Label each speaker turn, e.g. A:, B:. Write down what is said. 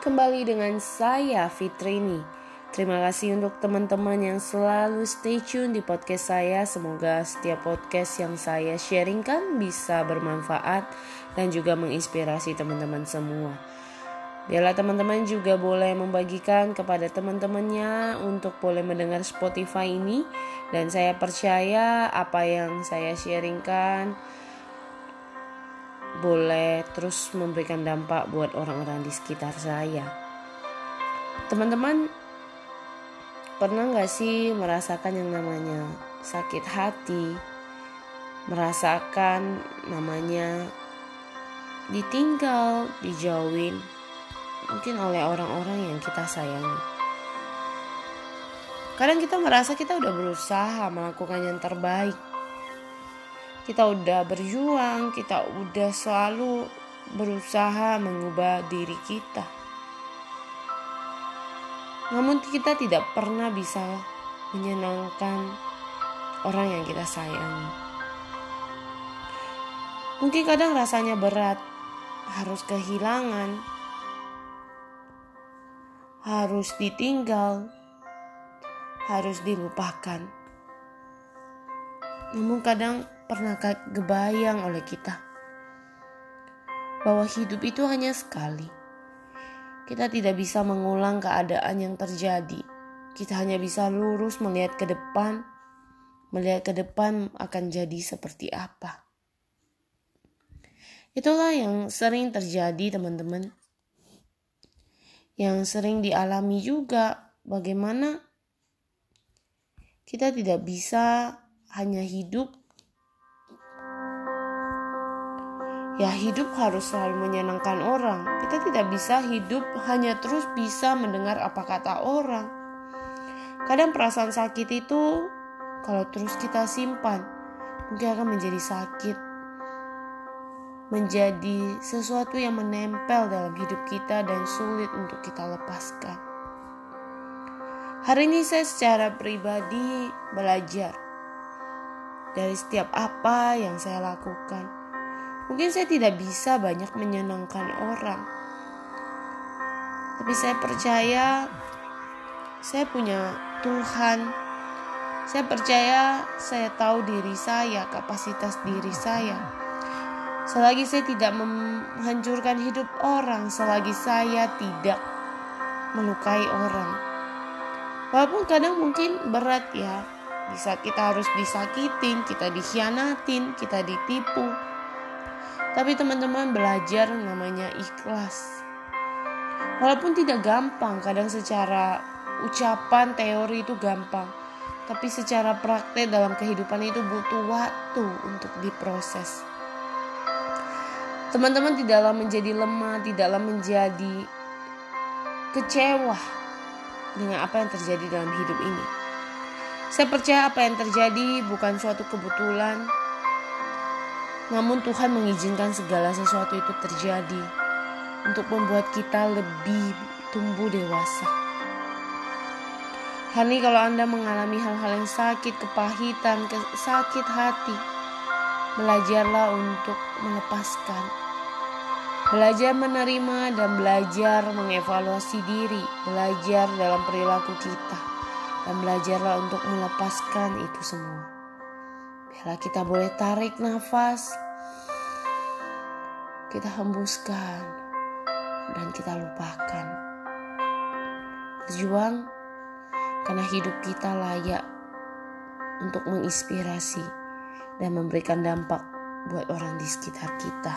A: kembali dengan saya Fitrini. Terima kasih untuk teman-teman yang selalu stay tune di podcast saya. Semoga setiap podcast yang saya sharingkan bisa bermanfaat dan juga menginspirasi teman-teman semua. Biarlah teman-teman juga boleh membagikan kepada teman-temannya untuk boleh mendengar Spotify ini dan saya percaya apa yang saya sharingkan boleh terus memberikan dampak buat orang-orang di sekitar saya. Teman-teman, pernah nggak sih merasakan yang namanya sakit hati, merasakan namanya ditinggal, dijauhin, mungkin oleh orang-orang yang kita sayangi. Kadang kita merasa kita udah berusaha melakukan yang terbaik, kita udah berjuang, kita udah selalu berusaha mengubah diri kita. Namun kita tidak pernah bisa menyenangkan orang yang kita sayangi. Mungkin kadang rasanya berat, harus kehilangan, harus ditinggal, harus dilupakan. Namun kadang pernahkah kebayang oleh kita bahwa hidup itu hanya sekali? Kita tidak bisa mengulang keadaan yang terjadi. Kita hanya bisa lurus melihat ke depan, melihat ke depan akan jadi seperti apa. Itulah yang sering terjadi, teman-teman. Yang sering dialami juga, bagaimana kita tidak bisa hanya hidup Ya hidup harus selalu menyenangkan orang. Kita tidak bisa hidup hanya terus bisa mendengar apa kata orang. Kadang perasaan sakit itu kalau terus kita simpan mungkin akan menjadi sakit. Menjadi sesuatu yang menempel dalam hidup kita dan sulit untuk kita lepaskan. Hari ini saya secara pribadi belajar dari setiap apa yang saya lakukan Mungkin saya tidak bisa banyak menyenangkan orang. Tapi saya percaya saya punya Tuhan. Saya percaya saya tahu diri saya, kapasitas diri saya. Selagi saya tidak menghancurkan hidup orang, selagi saya tidak melukai orang. Walaupun kadang mungkin berat ya, bisa kita harus disakitin, kita dikhianatin, kita ditipu, tapi teman-teman belajar namanya ikhlas. Walaupun tidak gampang, kadang secara ucapan teori itu gampang. Tapi secara praktek dalam kehidupan itu butuh waktu untuk diproses. Teman-teman tidaklah menjadi lemah, tidaklah menjadi kecewa dengan apa yang terjadi dalam hidup ini. Saya percaya apa yang terjadi bukan suatu kebetulan, namun Tuhan mengizinkan segala sesuatu itu terjadi untuk membuat kita lebih tumbuh dewasa. Hari kalau Anda mengalami hal-hal yang sakit, kepahitan, sakit hati, belajarlah untuk melepaskan. Belajar menerima dan belajar mengevaluasi diri, belajar dalam perilaku kita, dan belajarlah untuk melepaskan itu semua. Biarlah kita boleh tarik nafas, kita hembuskan, dan kita lupakan. Berjuang karena hidup kita layak untuk menginspirasi dan memberikan dampak buat orang di sekitar kita.